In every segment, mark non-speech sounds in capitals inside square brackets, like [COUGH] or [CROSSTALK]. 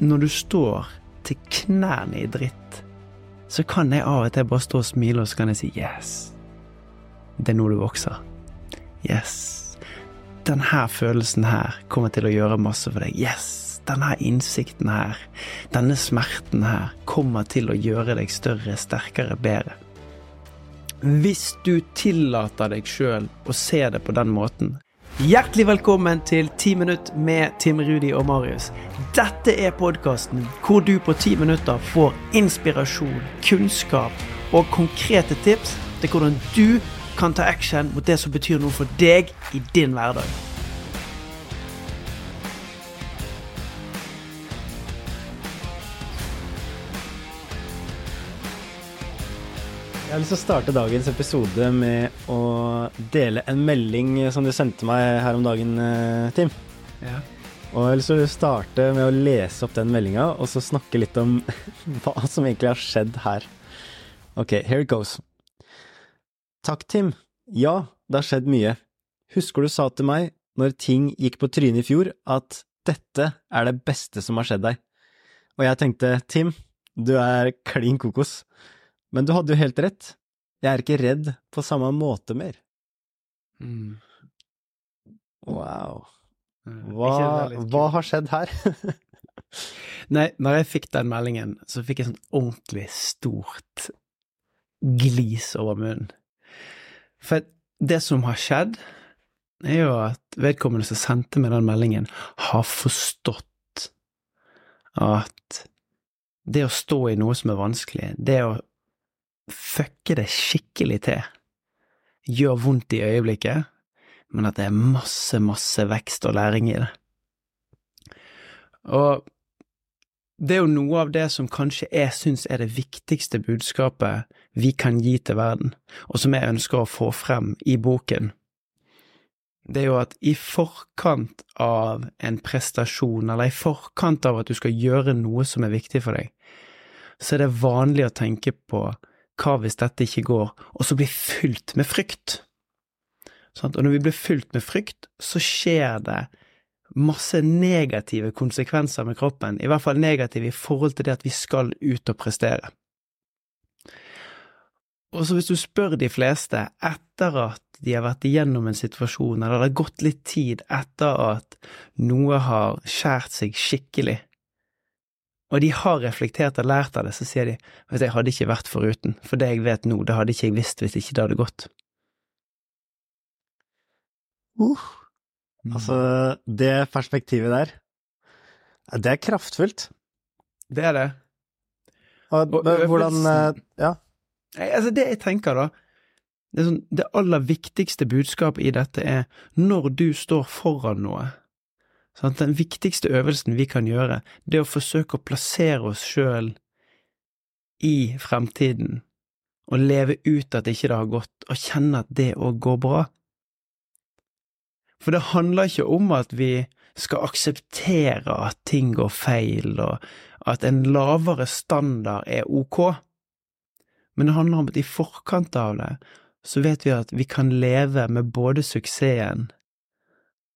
når du står til knærne i dritt, så kan jeg av og til bare stå og smile, og så kan jeg si yes. Det er nå du vokser. Yes. Denne følelsen her kommer til å gjøre masse for deg. Yes. Denne innsikten her, denne smerten her, kommer til å gjøre deg større, sterkere, bedre. Hvis du tillater deg sjøl å se det på den måten, Hjertelig velkommen til 10 minutt med Tim Rudi og Marius. Dette er podkasten hvor du på 10 minutter får inspirasjon, kunnskap og konkrete tips til hvordan du kan ta action mot det som betyr noe for deg i din hverdag. Jeg har lyst til å starte dagens episode med å dele en melding som du sendte meg her om dagen, eh, Tim. Ja. Og jeg har lyst til å starte med å lese opp den meldinga, og så snakke litt om [LAUGHS] hva som egentlig har skjedd her. Ok, here it goes. Takk, Tim. Ja, det har skjedd mye. Husker du sa til meg, når ting gikk på trynet i fjor, at dette er det beste som har skjedd deg? Og jeg tenkte, Tim, du er klin kokos. Men du hadde jo helt rett. Jeg er ikke redd på samme måte mer. Mm. Wow. Ikke Hva, hva har skjedd her? [LAUGHS] Nei, når jeg fikk den meldingen, så fikk jeg sånn ordentlig stort glis over munnen. For det som har skjedd, er jo at vedkommende som sendte meg den meldingen, har forstått at det å stå i noe som er vanskelig, det å fucke det skikkelig til, gjør vondt i øyeblikket, men at det er masse, masse vekst og læring i det. Og det er jo noe av det som kanskje jeg syns er det viktigste budskapet vi kan gi til verden, og som jeg ønsker å få frem i boken. Det er jo at i forkant av en prestasjon, eller i forkant av at du skal gjøre noe som er viktig for deg, så er det vanlig å tenke på hva hvis dette ikke går, og så bli fylt med frykt. Sant? Og når vi blir fylt med frykt, så skjer det masse negative konsekvenser med kroppen, i hvert fall negative i forhold til det at vi skal ut og prestere. Og så hvis du spør de fleste etter at de har vært igjennom en situasjon, eller det har gått litt tid etter at noe har skjært seg skikkelig, og de har reflektert og lært av det, så sier de at jeg hadde ikke vært foruten, for det jeg vet nå, det hadde ikke jeg visst hvis ikke det hadde gått. Uh, altså, det perspektivet der, det er kraftfullt. Det er det. Og, hvordan eh, Ja. Altså, det jeg tenker, da, det, sånn, det aller viktigste budskapet i dette er når du står foran noe. Sant? Den viktigste øvelsen vi kan gjøre, det er å forsøke å plassere oss sjøl i fremtiden, og leve ut at ikke det har gått, og kjenne at det òg går bra. For det handler ikke om at vi skal akseptere at ting går feil, og at en lavere standard er ok. Men det handler om at i forkant av det, så vet vi at vi kan leve med både suksessen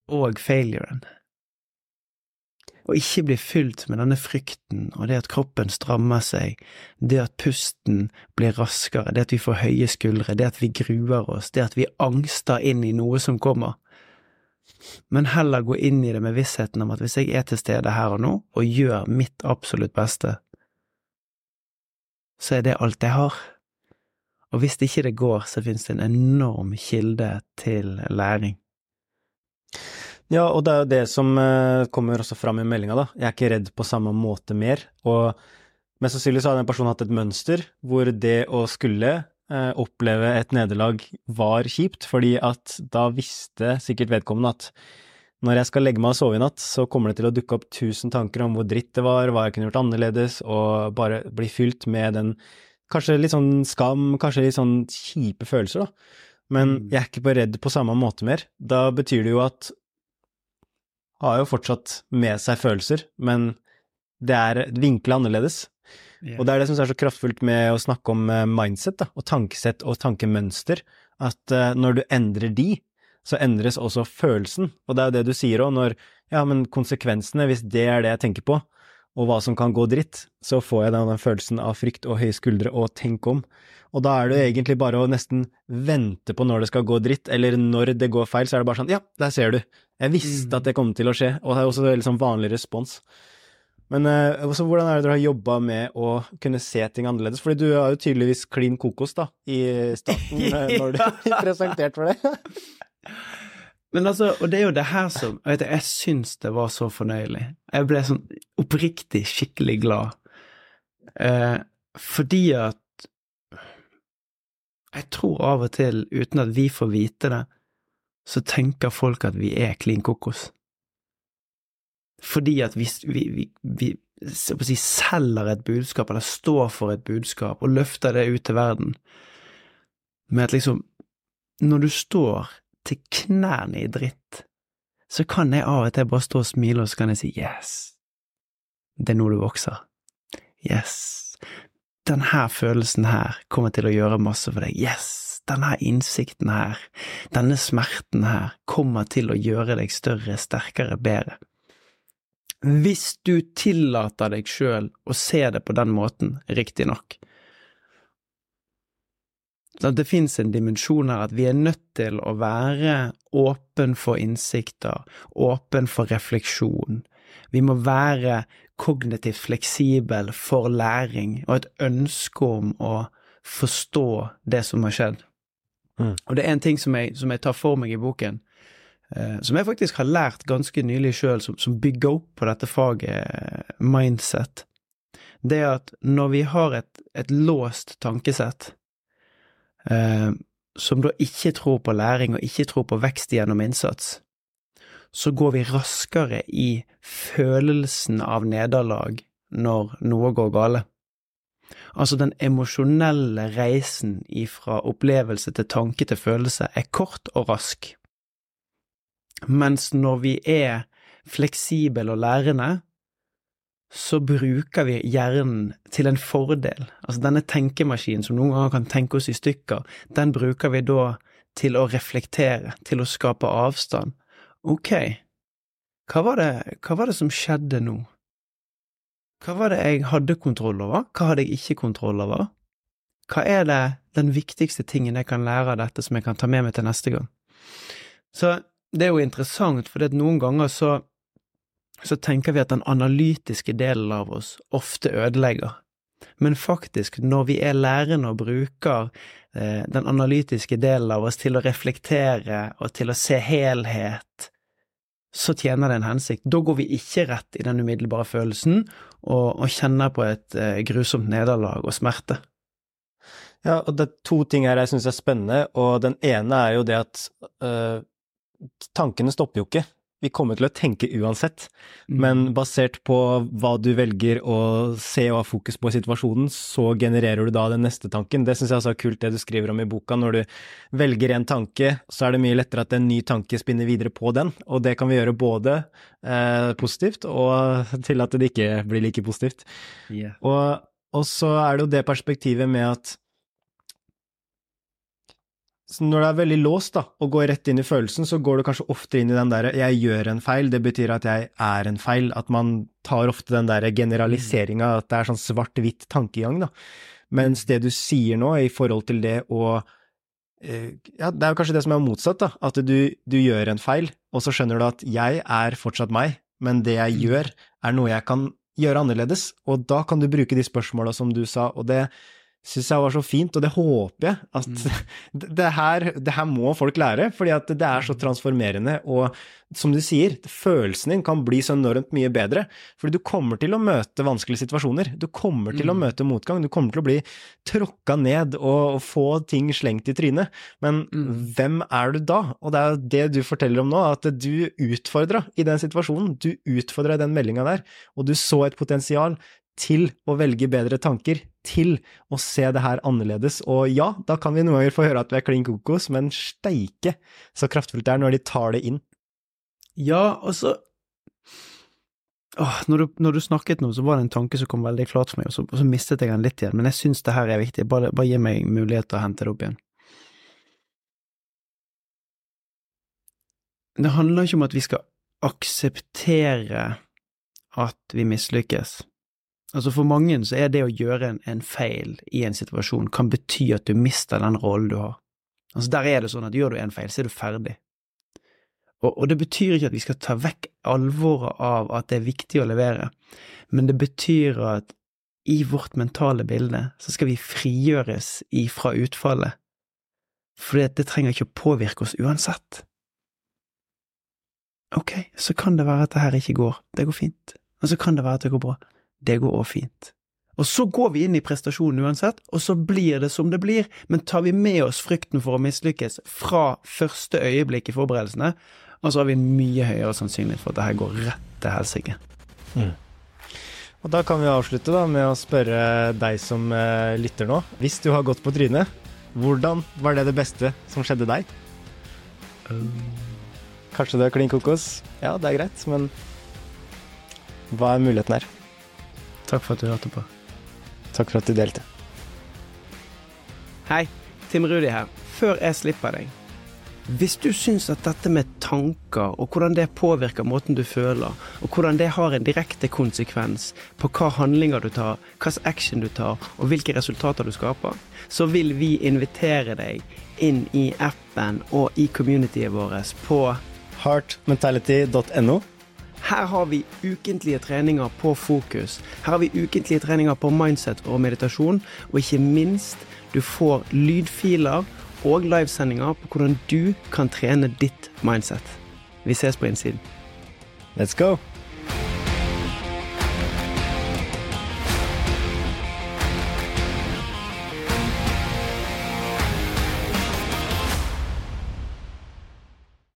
og failuren. Og ikke bli fylt med denne frykten og det at kroppen strammer seg, det at pusten blir raskere, det at vi får høye skuldre, det at vi gruer oss, det at vi angster inn i noe som kommer. Men heller gå inn i det med vissheten om at hvis jeg er til stede her og nå, og gjør mitt absolutt beste, så er det alt jeg har. Og hvis ikke det går, så finnes det en enorm kilde til læring. Ja, og det er jo det som eh, kommer også fram i meldinga, da. Jeg er ikke redd på samme måte mer. Og mest sannsynlig så har den personen hatt et mønster hvor det å skulle oppleve et nederlag var kjipt, fordi at da visste sikkert vedkommende at når jeg skal legge meg og sove i natt, så kommer det til å dukke opp tusen tanker om hvor dritt det var, hva jeg kunne gjort annerledes, og bare bli fylt med den kanskje litt sånn skam, kanskje litt sånn kjipe følelser, da. Men Mm. jeg er ikke på redd på samme måte mer. Da betyr det jo at har jo fortsatt med seg følelser, men det er vinkla annerledes. Og det er det som er så kraftfullt med å snakke om eh, mindset, da, og tankesett og tankemønster, at eh, når du endrer de, så endres også følelsen. Og det er jo det du sier òg, når ja, men konsekvensene, hvis det er det jeg tenker på, og hva som kan gå dritt, så får jeg den følelsen av frykt og høye skuldre og tenk om. Og da er det egentlig bare å nesten vente på når det skal gå dritt, eller når det går feil, så er det bare sånn ja, der ser du, jeg visste at det kom til å skje, og det er også en sånn vanlig respons. Men eh, også, hvordan er det dere har jobba med å kunne se ting annerledes? Fordi du er jo tydeligvis klin kokos da, i starten, eh, [LAUGHS] når du blir [LAUGHS] presentert for det. [LAUGHS] Men altså, og det er jo det her som Jeg vet jeg syns det var så fornøyelig. Jeg ble sånn oppriktig skikkelig glad. Eh, fordi at Jeg tror av og til, uten at vi får vite det, så tenker folk at vi er klin kokos. Fordi at vi, vi, vi, vi si, selger et budskap, eller står for et budskap, og løfter det ut til verden, med at liksom Når du står til knærne i dritt, så kan jeg av og til bare stå og smile, og så kan jeg si yes, det er nå du vokser. Yes, denne følelsen her kommer til å gjøre masse for deg. Yes, denne innsikten her, denne smerten her, kommer til å gjøre deg større, sterkere, bedre. Hvis du tillater deg sjøl å se det på den måten, riktignok, det finnes en dimensjon her at vi er nødt til å være åpen for innsikter, åpen for refleksjon. Vi må være kognitivt fleksibel for læring og et ønske om å forstå det som har skjedd. Mm. Og det er en ting som jeg, som jeg, tar for meg i boken, som jeg faktisk har lært ganske nylig sjøl, som, som, bygger opp på dette faget eh, mindset. Det er at når vi har et, et låst tankesett, eh, som da ikke tror på læring og ikke tror på vekst gjennom innsats, så går vi raskere i følelsen av nederlag når noe går gale. Altså, den emosjonelle reisen ifra opplevelse til tanke til følelse er kort og rask, mens når vi er fleksible og lærende, så bruker vi hjernen til en fordel. Altså denne tenkemaskinen som noen ganger kan tenke oss i stykker, den bruker vi da til å reflektere, til å skape avstand. Ok, hva var det, hva var det som skjedde nå? Hva var det jeg hadde kontroll over, hva hadde jeg ikke kontroll over? Hva er det den viktigste tingen jeg kan lære av dette som jeg kan ta med meg til neste gang? Så det er jo interessant, for noen ganger så så tenker vi at den analytiske delen av oss ofte ødelegger. Men faktisk, når vi er lærende og bruker eh, den analytiske delen av oss til å reflektere og til å se helhet, så tjener det en hensikt. Da går vi ikke rett i den umiddelbare følelsen og, og kjenner på et eh, grusomt nederlag og smerte. Ja, og det er to ting her jeg syns er spennende, og den ene er jo det at øh, tankene stopper jo ikke vi kommer til å tenke uansett, mm. men basert på hva du velger å se og ha fokus på i situasjonen, så genererer du da den neste tanken. Det syns jeg også er kult, det du skriver om i boka. Når du velger en tanke, så er det mye lettere at en ny tanke spinner videre på den, og det kan vi gjøre både eh, positivt og [LAUGHS] til at det ikke blir like positivt. Yeah. Og, og så er det jo det perspektivet med at så når det er veldig låst, da, og går rett inn i følelsen, så går du kanskje ofte inn i den derre 'jeg gjør en feil', det betyr at jeg er en feil. At man tar ofte den derre generaliseringa, at det er sånn svart-hvitt tankegang, da. Mens det du sier nå i forhold til det å eh, Ja, det er jo kanskje det som er motsatt, da. At du, du gjør en feil, og så skjønner du at 'jeg er fortsatt meg', men det jeg mm. gjør, er noe jeg kan gjøre annerledes. Og da kan du bruke de spørsmåla som du sa, og det syns jeg var så fint, og det håper jeg at mm. [LAUGHS] det, her, det, her, må folk lære, fordi at det er så mm. transformerende. Og som du sier, følelsen din kan bli så enormt mye bedre, fordi du kommer til å møte vanskelige situasjoner. Du kommer til mm. å møte motgang, du kommer til å bli tråkka ned og, og få ting slengt i trynet. Men mm. hvem er du da? Og det er jo det du forteller om nå, at du utfordra i den situasjonen. Du utfordra i den meldinga der, og du så et potensial til å velge bedre tanker, til å se det her annerledes. Og ja, da kan vi noen ganger få høre at vi er klin kokos, men steike så kraftfullt det er når de tar det inn. Ja, og så Åh, når, du, når, du, snakket nå, så var det en tanke som kom veldig klart for meg, og så, og så mistet jeg den litt igjen, men jeg syns det her er viktig. Bare, bare gi meg mulighet til å hente det opp igjen. Det handler ikke om at vi skal akseptere at vi mislykkes. Altså For mange så er det å gjøre en, en feil i en situasjon kan bety at du mister den rollen du har. Altså Der er det sånn at gjør du en feil, så er du ferdig. Og, og det betyr ikke at vi skal ta vekk alvoret av at det er viktig å levere, men det betyr at i vårt mentale bilde så skal vi frigjøres ifra utfallet, for det trenger ikke å påvirke oss uansett. Ok, så kan det være at det her ikke går, det går fint, og så kan det være at det går bra, det går òg fint. Og så går vi inn i prestasjonen uansett, og så blir det som det blir, men tar vi med oss frykten for å mislykkes fra første øyeblikk i forberedelsene, og så har vi mye høyere sannsynlighet for at det her går rett til helsike. Mm. Og da kan vi avslutte da med å spørre deg som eh, lytter nå. Hvis du har gått på trynet, hvordan var det det beste som skjedde deg? Um. Kanskje det er klin kokos? Ja, det er greit, men hva er muligheten her? Takk for at du hørte på. Takk for at du delte. Hei, Tim Rudi her. Før jeg slipper deg. Hvis du syns at dette med tanker, og hvordan det påvirker måten du føler, og hvordan det har en direkte konsekvens på hva handlinger du tar, hvilken action du tar, og hvilke resultater du skaper, så vil vi invitere deg inn i appen og i communityet vårt på heartmentality.no. Her har vi ukentlige treninger på fokus. Her har vi ukentlige treninger på mindset og meditasjon, og ikke minst, du får lydfiler og livesendinger på hvordan du kan trene ditt mindset. Vi ses på innsiden. Let's go!